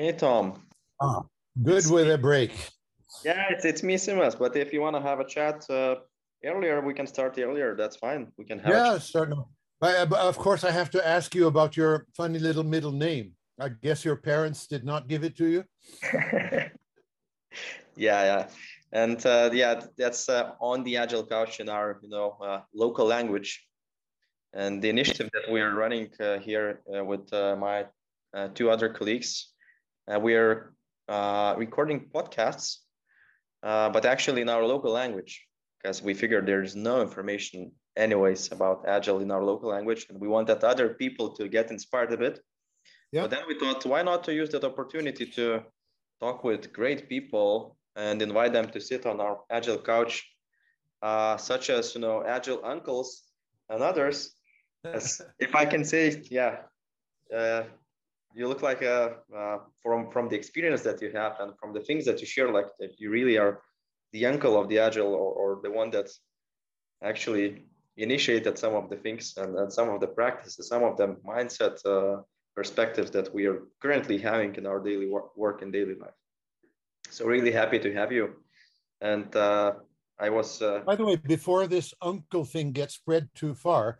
Hey, Tom. Ah, good with a break. Yeah, it's, it's me, Simas. But if you want to have a chat uh, earlier, we can start earlier. That's fine. We can have. Yeah, start now. But, but of course, I have to ask you about your funny little middle name. I guess your parents did not give it to you. yeah, yeah, and uh, yeah, that's uh, on the Agile Couch in our you know uh, local language, and the initiative that we are running uh, here uh, with uh, two other colleagues, we are recording podcasts, but actually in our local language because we figured there's no information anyways about agile in our local language and we wanted other people to get inspired a bit. Yeah. but then we thought why not to use that opportunity to talk with great people and invite them to sit on our agile couch uh, such as you know agile uncles and others. As, if i can say yeah uh, you look like a, uh, from from the experience that you have and from the things that you share like that you really are the uncle of the agile or, or the one that actually initiated some of the things and, and some of the practices some of the mindset uh, perspectives that we are currently having in our daily work, work and daily life. So really happy to have you. And uh, i was uh, by the way before this uncle thing gets spread too far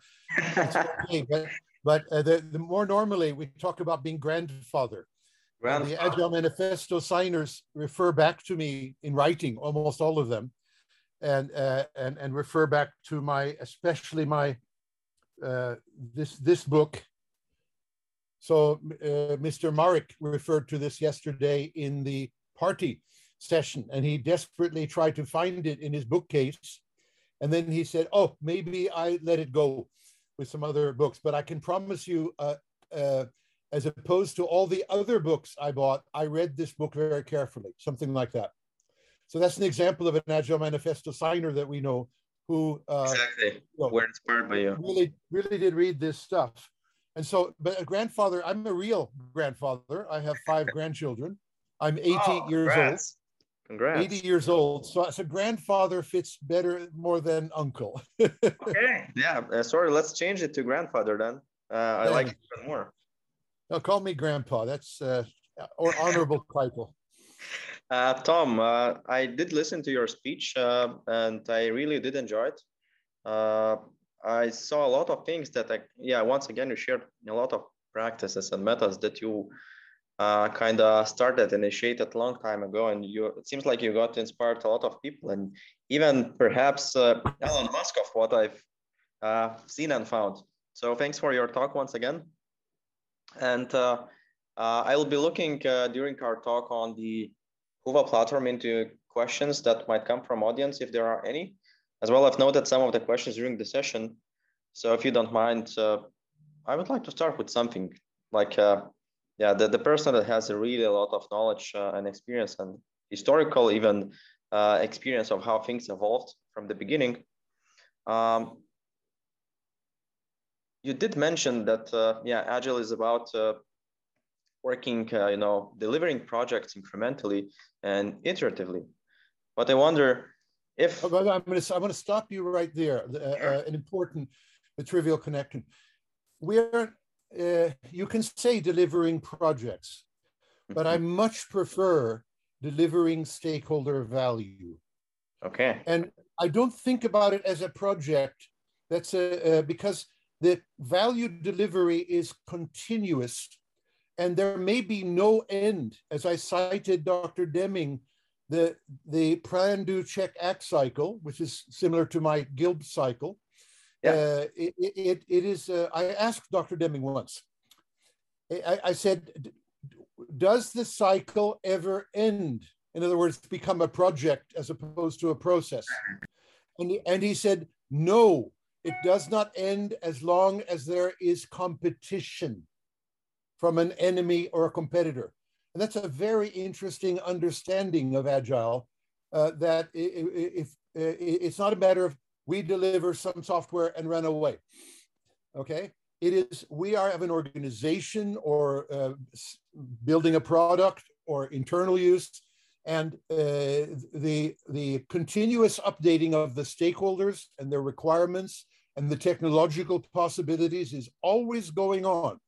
okay, but but uh, the, the more normally we talk about being grandfather. grandfather. The Agile Manifesto signers refer back to me in writing, almost all of them, and uh, and and refer back to my, especially my uh, this this book. So uh, Mr. Marek referred to this yesterday in the party session, and he desperately tried to find it in his bookcase, and then he said, "Oh, maybe I let it go." With some other books, but I can promise you, uh, uh, as opposed to all the other books I bought, I read this book very carefully, something like that. So that's an example of an Agile Manifesto signer that we know who uh, exactly you know, we're inspired by you. Really, really did read this stuff. And so, but a grandfather, I'm a real grandfather. I have five grandchildren. I'm 18 oh, years congrats. Congrats. 80 years old. So, so grandfather fits better more than uncle. okay. Yeah. Uh, sorry. Let's change it to grandfather then. Uh, I like it even more. No, call me grandpa. That's uh, or honorable title. Uh, Tom, uh, I did listen to your speech uh, and I really did enjoy it. Uh, I saw a lot of things that I, yeah, once again, you shared a lot of practices and methods that you uh, kind of started initiated long time ago and you it seems like you got inspired a lot of people and even perhaps uh, Elon Musk of what I've uh, seen and found. So thanks for your talk once again. And uh, uh, I will be looking uh, during our talk on the Whova platform into questions that might come from audience if there are any, as well I've noted some of the questions during the session. So if you don't mind, I would like to start with something like yeah, the, the person that has a really a lot of knowledge uh, and experience and historical even uh, experience of how things evolved from the beginning. Um, you did mention that, uh, yeah, Agile is about uh, working, uh, you know, delivering projects incrementally and iteratively. But I wonder if... I'm going to, I'm going to stop you right there. Uh, an important, trivial connection. We are uh, you can say delivering projects, but I mm-hmm. much prefer delivering stakeholder value. Okay. And I don't think about it as a project. That's a, uh, because the value delivery is continuous and there may be no end. As I cited Dr. Deming, the, the plan, do, check, act cycle, which is similar to my GILB cycle, Uh, it, it, it is, uh, I asked Dr. Deming once, I, I said, does the cycle ever end? In other words, become a project as opposed to a process. And he, and he said, no, it does not end as long as there is competition from an enemy or a competitor. And that's a very interesting understanding of Agile, uh, that if, if, if it's not a matter of we deliver some software and run away. Okay. It is, we are of an organization or uh, building a product or internal use. And uh, the, the continuous updating of the stakeholders and their requirements and the technological possibilities is always going on.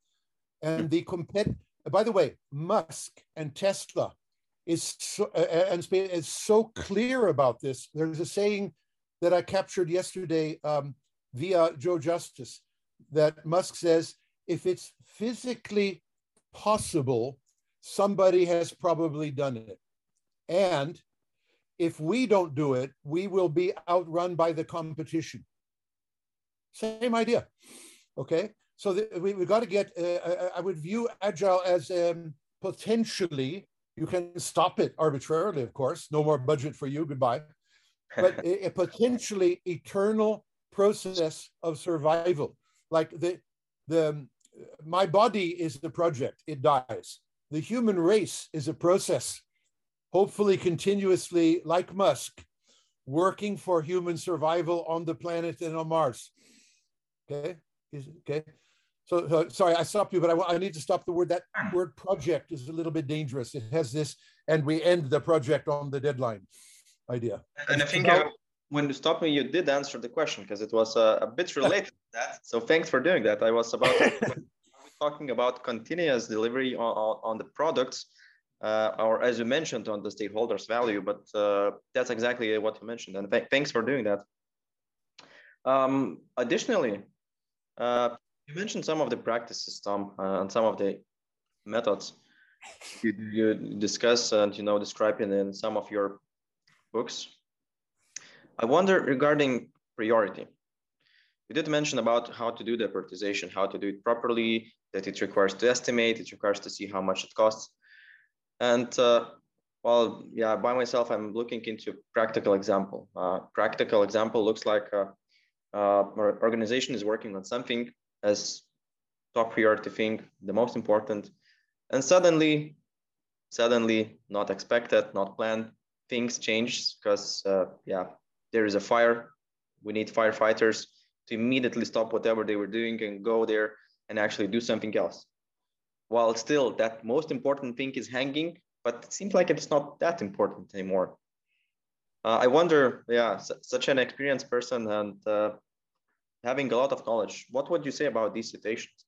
And the compet by the way, Musk and Tesla is so, uh, and is so clear about this. There's a saying that I captured yesterday um, via Joe Justice that Musk says, if it's physically possible, somebody has probably done it. And if we don't do it, we will be outrun by the competition. Same idea. Okay. So the, we, we got to get, uh, I would view agile as um, potentially, you can stop it arbitrarily, of course, no more budget for you, goodbye. But a, a potentially eternal process of survival. Like the, the, my body is the project, it dies. The human race is a process, hopefully continuously, like Musk, working for human survival on the planet and on Mars. Okay, is okay. So, so, sorry, I stopped you, but I, I need to stop the word. That hmm. word project is a little bit dangerous. It has this, and we end the project on the deadline idea. And I think uh, when you stopped me, you did answer the question because it was uh, a bit related to that. So thanks for doing that. I was about talking about continuous delivery on, on the products, uh, or as you mentioned, on the stakeholders' value. But uh, that's exactly what you mentioned, and th thanks for doing that. Um, additionally, uh, you mentioned some of the practices, Tom, uh, and some of the methods you, you discuss and you know describe in, in some of your books. I wonder regarding priority. You did mention about how to do the prioritization, how to do it properly, that it requires to estimate, it requires to see how much it costs. And uh, well, yeah, by myself, I'm looking into practical example. Uh, practical example looks like uh, uh, organization is working on something as top priority thing, the most important, and suddenly, suddenly, not expected, not planned, things change because uh, yeah, there is a fire. We need firefighters to immediately stop whatever they were doing and go there and actually do something else. While still that most important thing is hanging, but it seems like it's not that important anymore. Uh, I wonder, yeah, such an experienced person and uh, having a lot of knowledge, what would you say about these situations?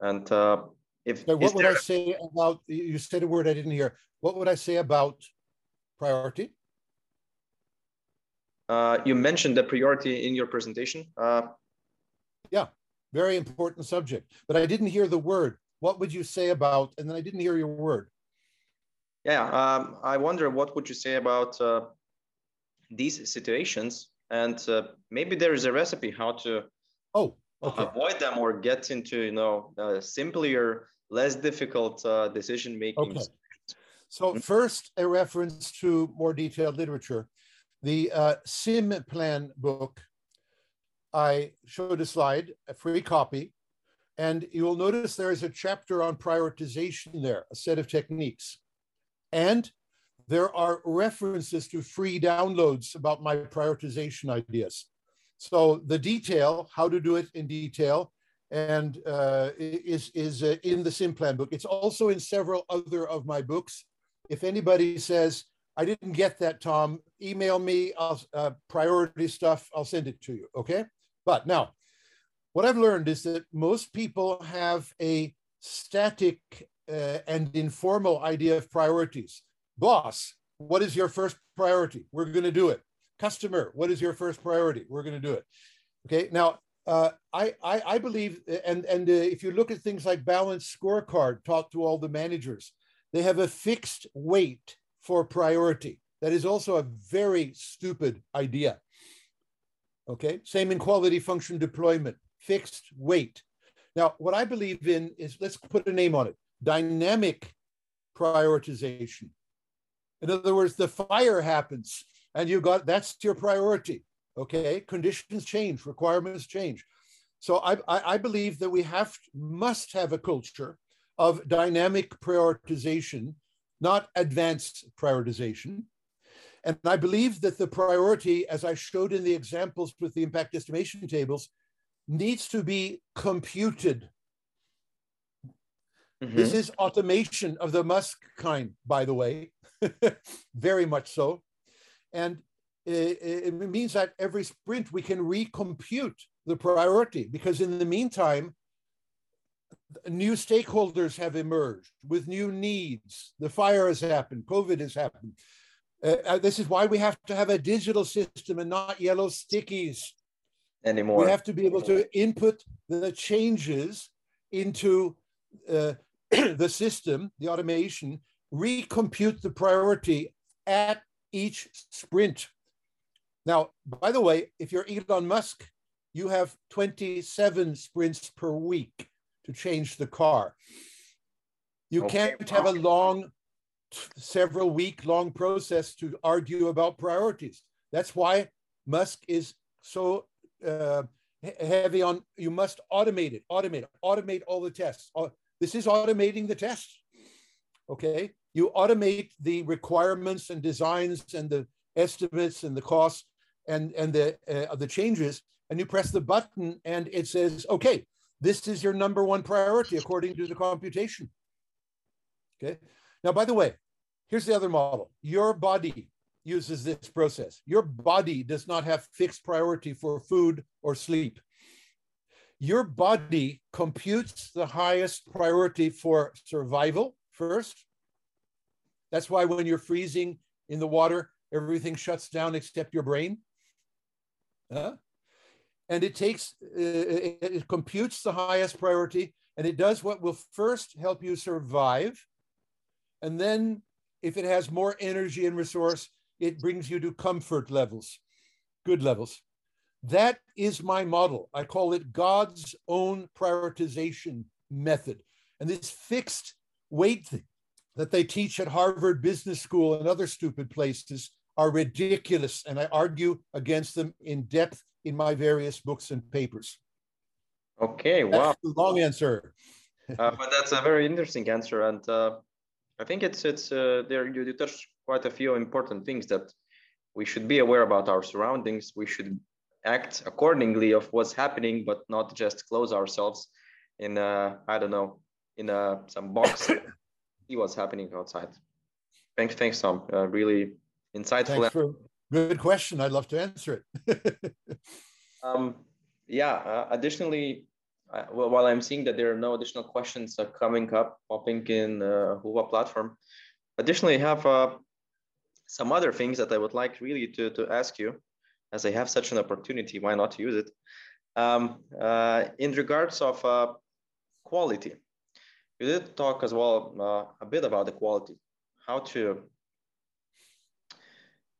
And uh, if so what would there... I say about you said a word I didn't hear. What would I say about priority? Uh, you mentioned the priority in your presentation. Uh, yeah, very important subject, but I didn't hear the word. What would you say about, and then I didn't hear your word. Yeah, um, I wonder what would you say about uh, these situations and uh, maybe there is a recipe how to oh okay. avoid them or get into you know uh, simpler less difficult uh, decision making okay. So mm-hmm. first a reference to more detailed literature the uh, sim plan book i showed a slide a free copy and you will notice there is a chapter on prioritization there a set of techniques and there are references to free downloads about my prioritization ideas. So the detail, how to do it in detail, and uh, is is uh, in the Simplan book. It's also in several other of my books. If anybody says I didn't get that, Tom, email me. I'll uh, priority stuff. I'll send it to you. Okay. But now, what I've learned is that most people have a static uh, and informal idea of priorities boss, what is your first priority? We're going to do it. Customer, what is your first priority? We're going to do it. Okay. Now, uh, I, I, I believe, and and uh, if you look at things like balanced scorecard, talk to all the managers, they have a fixed weight for priority. That is also a very stupid idea. Okay. Same in quality function deployment, fixed weight. Now, what I believe in is let's put a name on it dynamic prioritization. In other words, the fire happens and you got that's your priority. Okay, conditions change, requirements change. So I, I, I believe that we have must have a culture of dynamic prioritization, not advanced prioritization. And I believe that the priority, as I showed in the examples with the impact estimation tables, needs to be computed. Mm-hmm. This is automation of the Musk kind, by the way. very much so. And it, it, means that every sprint we can recompute the priority because in the meantime, new stakeholders have emerged with new needs. The fire has happened, COVID has happened. Uh, uh, this is why we have to have a digital system and not yellow stickies anymore. We have to be able to input the changes into uh, the system, the automation, recompute the priority at each sprint. Now, by the way, if you're Elon Musk, you have 27 sprints per week to change the car. You okay. can't have a long, several week long process to argue about priorities. That's why Musk is so uh, heavy on you must automate it, automate it, automate all the tests. This is automating the test. Okay, you automate the requirements and designs and the estimates and the costs and and the uh, the changes, and you press the button and it says, okay, this is your number one priority according to the computation. Okay. Now, by the way, here's the other model. Your body uses this process. Your body does not have fixed priority for food or sleep. Your body computes the highest priority for survival first. That's why when you're freezing in the water, everything shuts down except your brain. Uh, and it takes, uh, it, it computes the highest priority and it does what will first help you survive. And then if it has more energy and resource, it brings you to comfort levels, good levels. That is my model. I call it God's own prioritization method. And this fixed weight that they teach at Harvard Business School and other stupid places are ridiculous. And I argue against them in depth in my various books and papers. Okay, wow. long answer. uh, but that's a very interesting answer. And uh, I think it's it's uh, there you, you touched quite a few important things that we should be aware about our surroundings. We should act accordingly of what's happening, but not just close ourselves in a, I don't know in a, some box. see what's happening outside. Thanks, thanks, Tom. Uh, really insightful. Thanks for good question. I'd love to answer it. um, yeah. Uh, additionally, uh, while I'm seeing that there are no additional questions uh, coming up, popping in uh, Whova platform. Additionally, I have uh, some other things that I would like really to, to ask you, as I have such an opportunity, why not use it? Um, uh, in regards of uh, quality, you did talk as well a bit about the quality, how to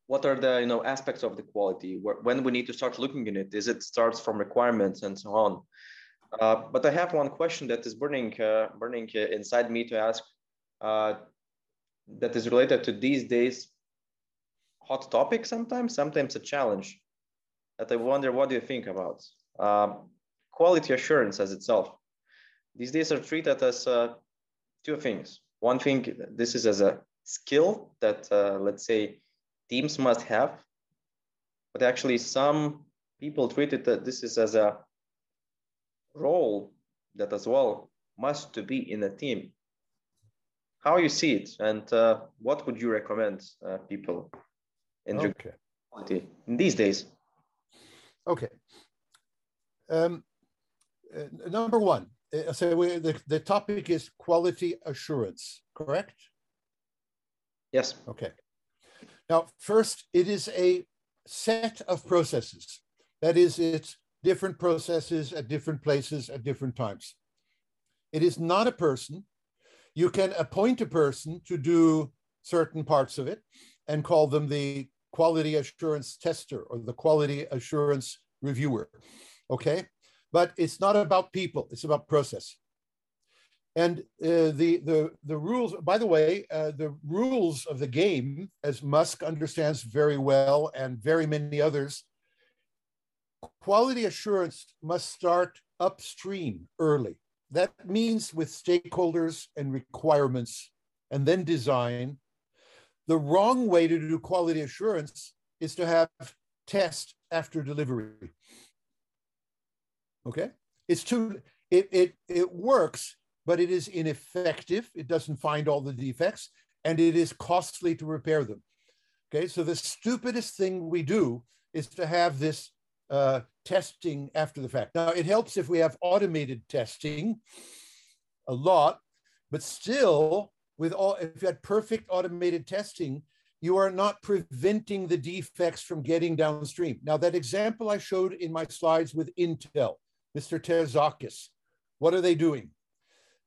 what are the you know aspects of the quality when we need to start looking in it is it starts from requirements and so on uh, but I have one question that is burning, uh, burning uh, inside me to ask uh, that is related to these days hot topic sometimes, sometimes a challenge that I wonder what do you think about? Uh, quality assurance as itself. These days are treated as two things. One thing, this is as a skill that let's say teams must have, but actually some people treat it that this is as a role that as well must to be in a team. How you see it, and uh, what would you recommend uh, people in okay. quality in these days? Okay. Um, uh, number one, uh, so we, the, the topic is quality assurance, correct? Yes. Okay. Now, first, it is a set of processes. That is, it's different processes at different places at different times. It is not a person. You can appoint a person to do certain parts of it and call them the quality assurance tester or the quality assurance reviewer. Okay. But it's not about people, it's about process. And uh, the, the, the rules, by the way, uh, the rules of the game, as Musk understands very well and very many others, quality assurance must start upstream early. That means with stakeholders and requirements and then design. The wrong way to do quality assurance is to have test after delivery. Okay? It's too, it, it, it works, but it is ineffective. It doesn't find all the defects and it is costly to repair them. Okay, so the stupidest thing we do is to have this uh, testing after the fact. Now, it helps if we have automated testing, a lot, but still, with all, if you had perfect automated testing, you are not preventing the defects from getting downstream. Now, that example I showed in my slides with Intel, Mr. Terzakis, what are they doing?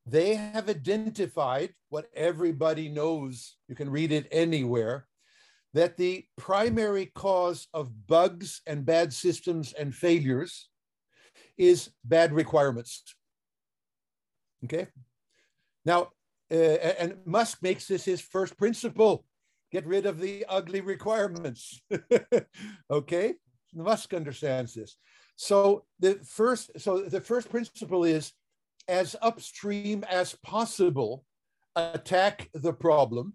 They have identified what everybody knows, you can read it anywhere, that the primary cause of bugs and bad systems and failures is bad requirements. Okay. Now, uh, and Musk makes this his first principle get rid of the ugly requirements. okay. Musk understands this. So the first, so the first principle is as upstream as possible, attack the problem.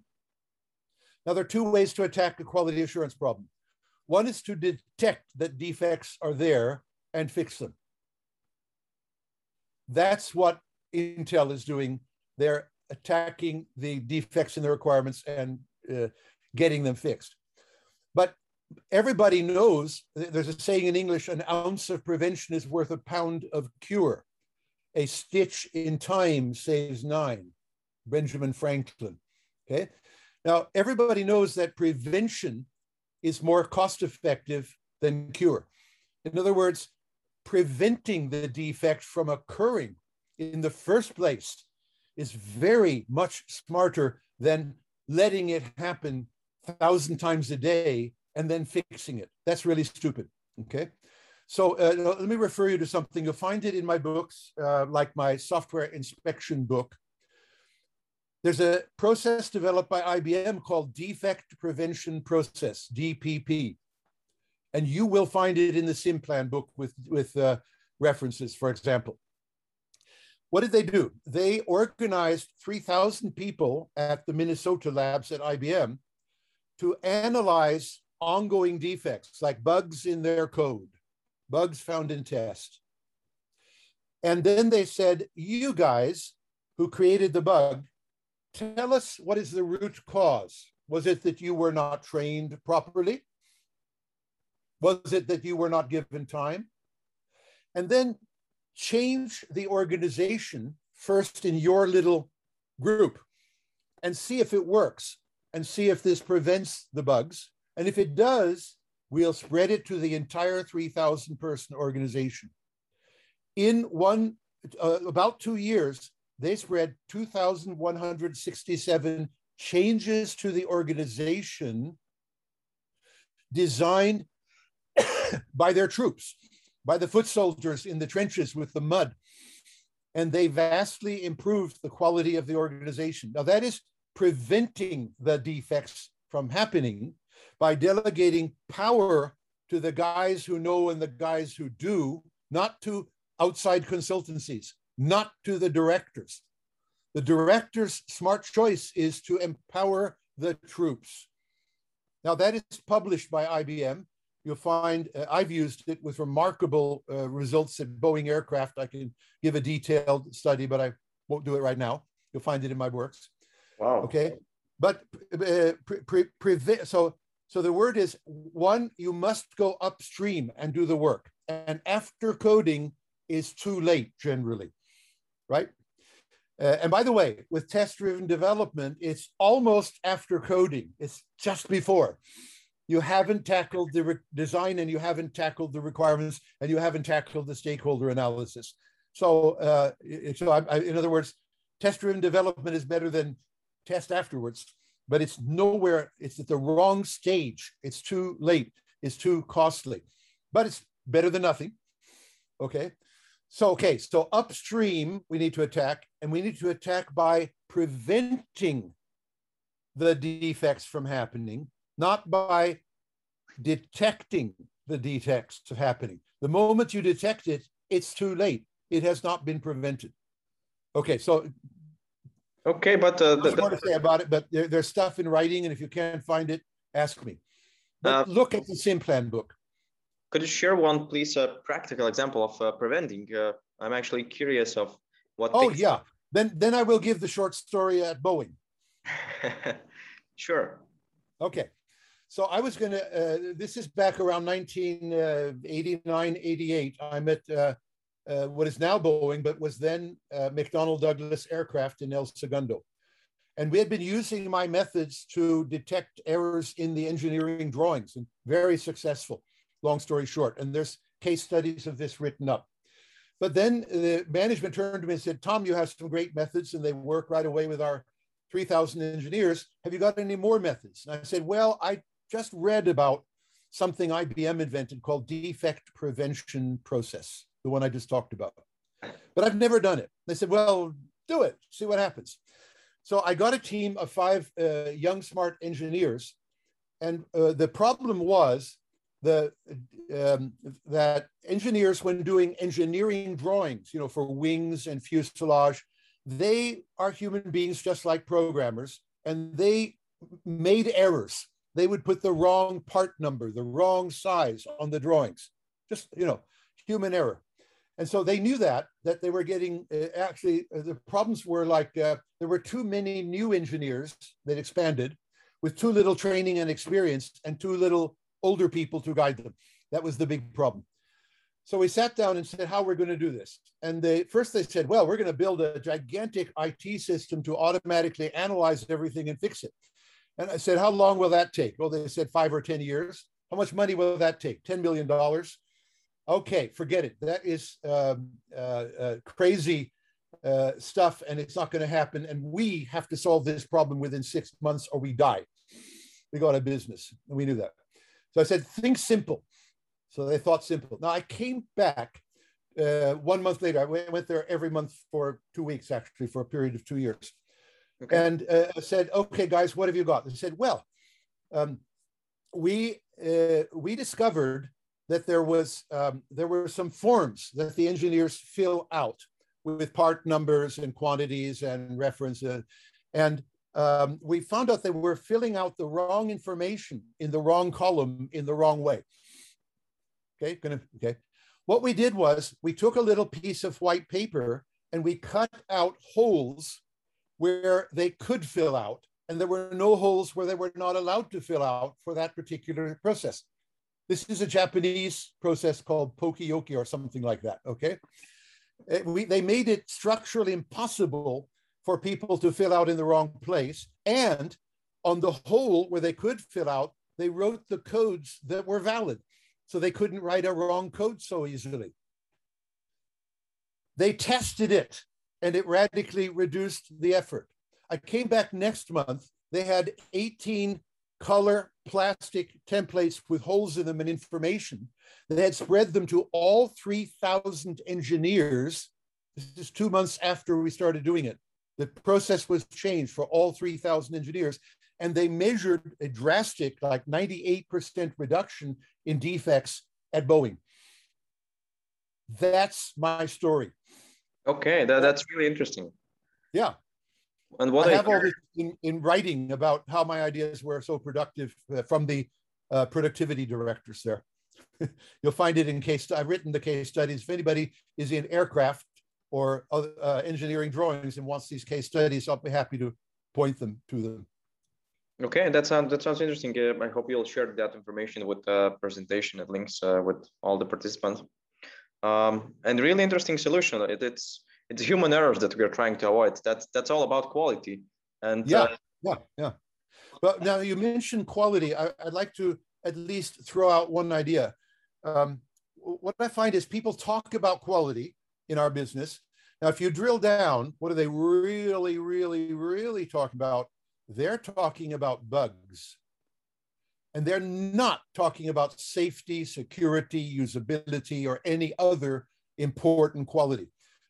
Now, there are two ways to attack a quality assurance problem. One is to detect that defects are there and fix them. That's what Intel is doing. They're attacking the defects in the requirements and uh, getting them fixed. But everybody knows there's a saying in English an ounce of prevention is worth a pound of cure. A stitch in time saves nine. Benjamin Franklin. Okay. Now, everybody knows that prevention is more cost effective than cure. In other words, preventing the defect from occurring in the first place is very much smarter than letting it happen thousand times a day and then fixing it. That's really stupid. Okay. So uh, let me refer you to something. You'll find it in my books, uh, like my software inspection book. There's a process developed by IBM called Defect Prevention Process, DPP. And you will find it in the SimPlan book with, with uh, references, for example. What did they do? They organized 3,000 people at the Minnesota labs at IBM to analyze ongoing defects like bugs in their code, bugs found in test. And then they said, You guys who created the bug, tell us what is the root cause. Was it that you were not trained properly? Was it that you were not given time? And then change the organization first in your little group and see if it works and see if this prevents the bugs. And if it does, we'll spread it to the entire 3,000 person organization. In one, uh, about two years, they spread 2,167 changes to the organization designed by their troops by the foot soldiers in the trenches with the mud. And they vastly improved the quality of the organization. Now, that is preventing the defects from happening by delegating power to the guys who know and the guys who do, not to outside consultancies, not to the directors. The director's smart choice is to empower the troops. Now, that is published by IBM you'll find uh, I've used it with remarkable uh, results at Boeing aircraft. I can give a detailed study, but I won't do it right now. You'll find it in my works. Wow. Okay. But uh, pre, pre, so so the word is one. You must go upstream and do the work, and after coding is too late generally, right? Uh, and by the way, with test-driven development, it's almost after coding. It's just before you haven't tackled the design and you haven't tackled the requirements and you haven't tackled the stakeholder analysis. So, uh, so I, I, in other words, test-driven development is better than test afterwards, but it's nowhere. It's at the wrong stage. It's too late. It's too costly, but it's better than nothing. Okay. So, okay. So upstream, we need to attack, and we need to attack by preventing the defects from happening not by detecting the defects happening. The moment you detect it, it's too late. It has not been prevented. Okay, so okay, but uh, the, more to say about it, but there, there's stuff in writing, and if you can't find it, ask me. But uh, look at the SimPlan book. Could you share one, please, a practical example of uh, preventing? Uh, I'm actually curious of what. Oh yeah, then then I will give the short story at Boeing. sure. Okay. So I was going to, uh, this is back around 1989, uh, 88. I'm at uh, uh, what is now Boeing, but was then uh, McDonnell Douglas Aircraft in El Segundo. And we had been using my methods to detect errors in the engineering drawings and very successful, long story short. And there's case studies of this written up. But then the management turned to me and said, Tom, you have some great methods and they work right away with our 3,000 engineers. Have you got any more methods? And I said, well, I just read about something IBM invented called defect prevention process, the one I just talked about. But I've never done it. They said, well, do it, see what happens. So I got a team of five uh, young, smart engineers. And uh, the problem was the, um, that engineers, when doing engineering drawings, you know, for wings and fuselage, they are human beings just like programmers, and they made errors. They would put the wrong part number, the wrong size on the drawings, just, you know, human error. And so they knew that, that they were getting, uh, actually, uh, the problems were like uh, there were too many new engineers that expanded with too little training and experience and too little older people to guide them. That was the big problem. So we sat down and said, how we're going to do this. And they first they said, well, we're going to build a gigantic IT system to automatically analyze everything and fix it. And I said, how long will that take? Well, they said five or 10 years. How much money will that take? $10 million. Okay, forget it. That is um, uh, uh, crazy uh, stuff and it's not going to happen. And we have to solve this problem within six months or we die. We go out of business. And we knew that. So I said, think simple. So they thought simple. Now I came back uh, one month later. I went there every month for two weeks, actually, for a period of two years. Okay. And uh, I said, okay, guys, what have you got? They said, well, um, we uh, we discovered that there was um, there were some forms that the engineers fill out with part numbers and quantities and references, and um, we found out they were filling out the wrong information in the wrong column in the wrong way. Okay, gonna, okay. What we did was we took a little piece of white paper and we cut out holes where they could fill out, and there were no holes where they were not allowed to fill out for that particular process. This is a Japanese process called poka-yoke or something like that, okay? It, we, they made it structurally impossible for people to fill out in the wrong place. And on the hole where they could fill out, they wrote the codes that were valid. So they couldn't write a wrong code so easily. They tested it and it radically reduced the effort. I came back next month. They had 18 color plastic templates with holes in them and information. They had spread them to all 3,000 engineers. This is two months after we started doing it. The process was changed for all 3,000 engineers, and they measured a drastic, like 98% reduction in defects at Boeing. That's my story. Okay, that, that's really interesting. Yeah. And what I, I have all this in, in, writing about how my ideas were so productive uh, from the uh, productivity directors there. You'll find it in case, I've written the case studies. If anybody is in aircraft or uh, engineering drawings and wants these case studies, I'll be happy to point them to them. Okay, that sounds that sounds interesting. Uh, I hope you'll share that information with the presentation and links uh, with all the participants. Um, and really interesting solution. It, it's it's human errors that we're trying to avoid. That's that's all about quality. And yeah, uh, yeah, yeah. But now you mentioned quality. I, would like to at least throw out one idea. Um, what I find is people talk about quality in our business. Now, if you drill down, what are they really, really, really talking about? They're talking about bugs. And they're not talking about safety, security, usability, or any other important quality.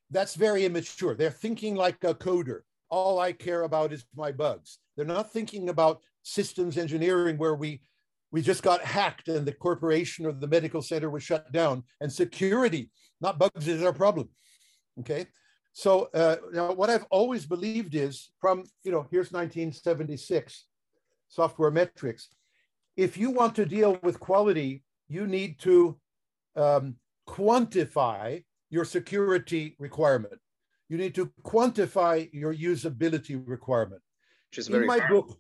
That's very immature. They're thinking like a coder. All I care about is my bugs. They're not thinking about systems engineering where we we just got hacked and the corporation or the medical center was shut down and security, not bugs is our problem. Okay. So uh, now what I've always believed is from, you know, here's 1976, software metrics. If you want to deal with quality, you need to um, quantify your security requirement. You need to quantify your usability requirement. Which is very in my book,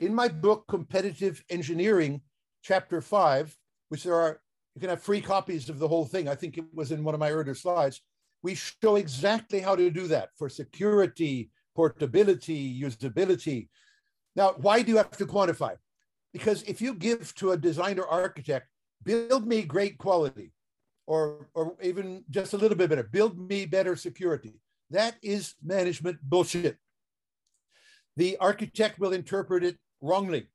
in my book, Competitive Engineering, chapter five, which there are you can have free copies of the whole thing. I think it was in one of my earlier slides. We show exactly how to do that for security, portability, usability. Now, why do you have to quantify? Because if you give to a designer architect, build me great quality, or, or even just a little bit better, build me better security. That is management bullshit. The architect will interpret it wrongly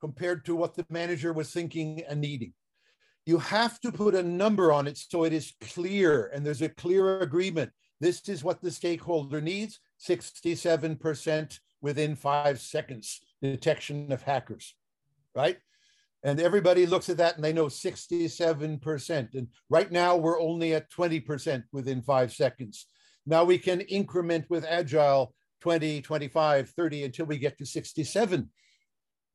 compared to what the manager was thinking and needing. You have to put a number on it so it is clear and there's a clear agreement. This is what the stakeholder needs 67% within five seconds detection of hackers, right? And everybody looks at that and they know 67%. And right now we're only at 20% within five seconds. Now we can increment with Agile 20, 25, 30 until we get to 67.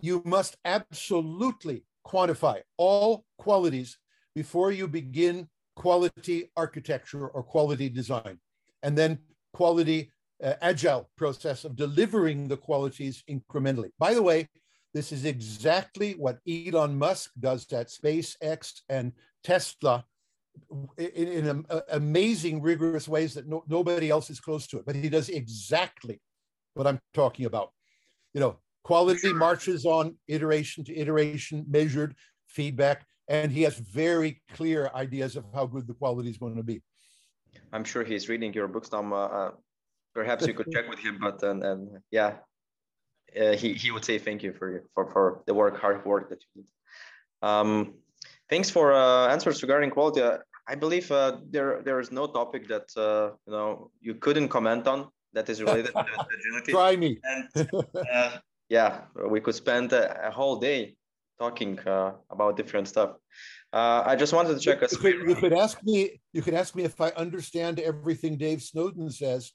You must absolutely quantify all qualities before you begin quality architecture or quality design. And then quality uh, agile process of delivering the qualities incrementally. By the way, this is exactly what Elon Musk does at SpaceX and Tesla in, in amazing, rigorous ways that no, nobody else is close to it. But he does exactly what I'm talking about. You know, quality marches on iteration to iteration, measured feedback, and he has very clear ideas of how good the quality is going to be. I'm sure he's reading your books, Tom. Uh, uh perhaps you could check with him, but and, and yeah, uh, he, he would say thank you for, for, for the work, hard work that you did. Um, thanks for uh, answers regarding quality. Uh, I believe uh, there there is no topic that uh, you know you couldn't comment on that is related to agility. Try me. And, uh, yeah, we could spend a, a whole day talking about different stuff. I just wanted to check. You, could, you could ask me. You could ask me if I understand everything Dave Snowden says,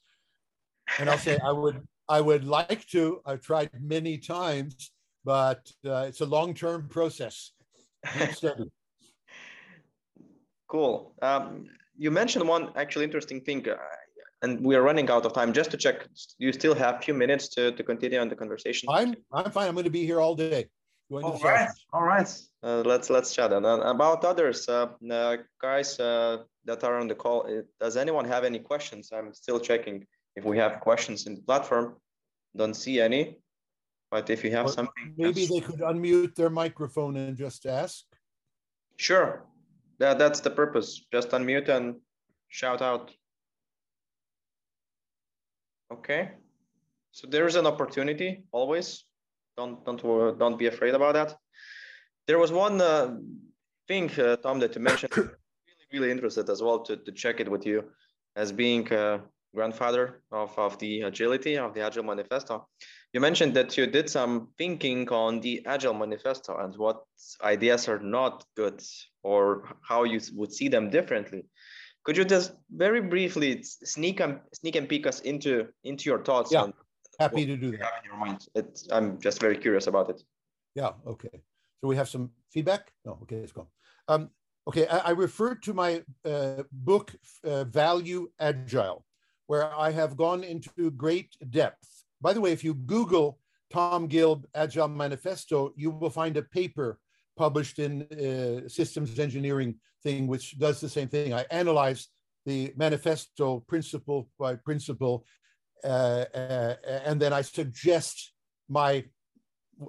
and I'll say I would I would like to. I've tried many times, but uh, it's a long-term process. cool. Um, you mentioned one actually interesting thing, uh, and we are running out of time. Just to check, you still have a few minutes to, to continue on the conversation. I'm I'm fine. I'm going to be here all day. all right, all right. Uh, let's let's chat. And about others, uh, uh, guys uh, that are on the call, does anyone have any questions? I'm still checking if we have questions in the platform, don't see any. But if you have or something, maybe they could unmute their microphone and just ask. Sure, that that's the purpose. Just unmute and shout out. Okay, so there is an opportunity always. Don't don't don't be afraid about that. There was one uh, thing, uh, Tom, that you mentioned. really, really interested as well to, to check it with you as being uh, grandfather of, of the agility of the agile manifesto. You mentioned that you did some thinking on the agile manifesto and what ideas are not good or how you would see them differently. Could you just very briefly sneak and sneak and peek us into into your thoughts yeah happy to do that. in your mind. It's, i'm just very curious about it. Yeah okay. So we have some feedback? No okay let's go um, okay I, I referred to my uh, book uh, value agile where I have gone into great depth. By the way, if you Google Tom Gilb Agile Manifesto, you will find a paper published in uh, systems engineering thing, which does the same thing. I analyze the manifesto principle by principle, uh, uh, and then I suggest my,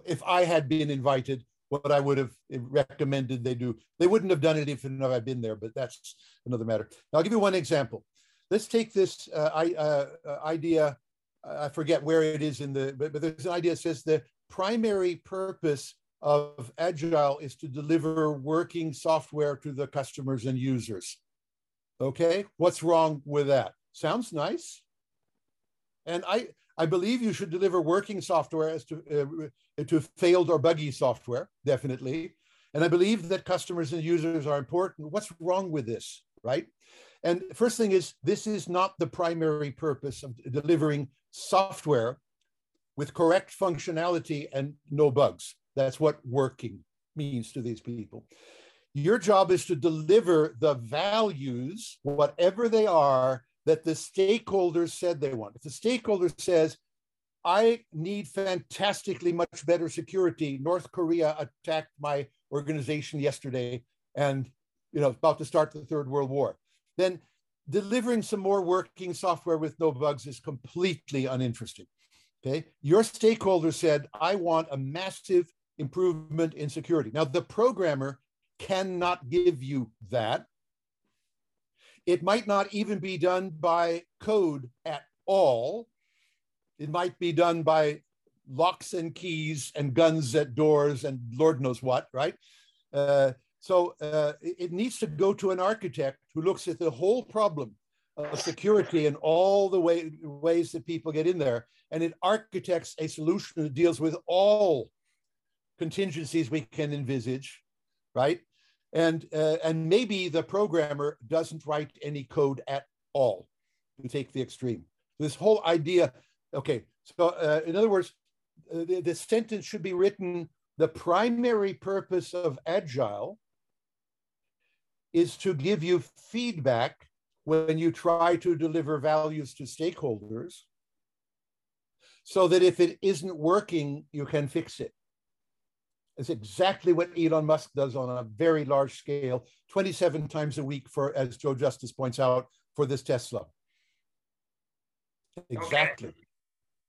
if I had been invited, what I would have recommended they do. They wouldn't have done it if I'd been there, but that's another matter. Now, I'll give you one example let's take this uh, I, uh, uh, idea. I forget where it is in the, but, but there's an idea that says the primary purpose of Agile is to deliver working software to the customers and users. Okay, what's wrong with that? Sounds nice. And I, I believe you should deliver working software as to, uh, to failed or buggy software, definitely. And I believe that customers and users are important. What's wrong with this, right? And first thing is, this is not the primary purpose of delivering software with correct functionality and no bugs. That's what working means to these people. Your job is to deliver the values, whatever they are, that the stakeholders said they want. If the stakeholder says, I need fantastically much better security. North Korea attacked my organization yesterday and you know, about to start the Third World War, then delivering some more working software with no bugs is completely uninteresting. Okay. Your stakeholder said, I want a massive improvement in security. Now, the programmer cannot give you that. It might not even be done by code at all. It might be done by locks and keys and guns at doors and Lord knows what, right? Uh, so uh, it needs to go to an architect who looks at the whole problem of security and all the way, ways that people get in there, and it architects a solution that deals with all contingencies we can envisage, right? And uh, and maybe the programmer doesn't write any code at all. To take the extreme, this whole idea. Okay, so uh, in other words, uh, the, the sentence should be written: the primary purpose of agile is to give you feedback when you try to deliver values to stakeholders so that if it isn't working, you can fix it. It's exactly what Elon Musk does on a very large scale, 27 times a week for, as Joe Justice points out, for this Tesla. Exactly. Okay.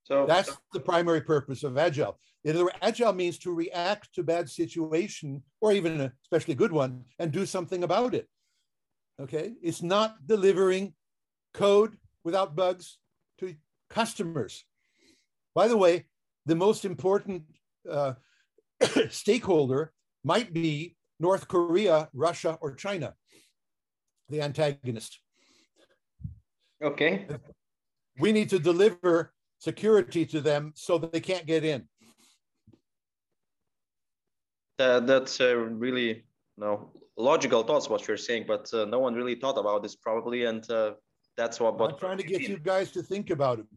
So that's so, the primary purpose of agile. In other words, agile means to react to bad situation or even a especially good one and do something about it. Okay, it's not delivering code without bugs to customers. By the way, the most important uh, stakeholder might be North Korea, Russia, or China, the antagonist. Okay. We need to deliver security to them so that they can't get in. Uh, that's uh, really you know, logical thoughts what you're saying, but uh, no one really thought about this probably, and uh, that's what. I'm trying to get you guys to think about it.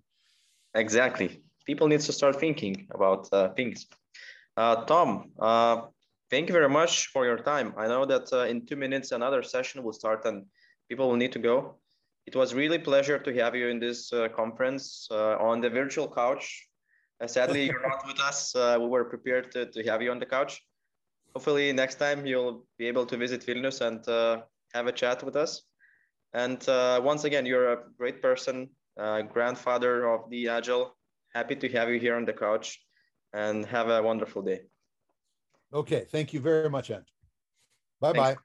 Exactly, people need to start thinking about uh, things. Uh, Tom, thank you very much for your time. I know that in two minutes another session will start, and people will need to go. It was really pleasure to have you in this uh, conference uh, on the virtual couch. Uh, sadly, you're not with us. Uh, we were prepared to, to have you on the couch. Hopefully next time you'll be able to visit Vilnius and uh, have a chat with us. And uh, once again, you're a great person, grandfather of the Agile. Happy to have you here on the couch and have a wonderful day. Okay, thank you very much, Ant. Bye-bye.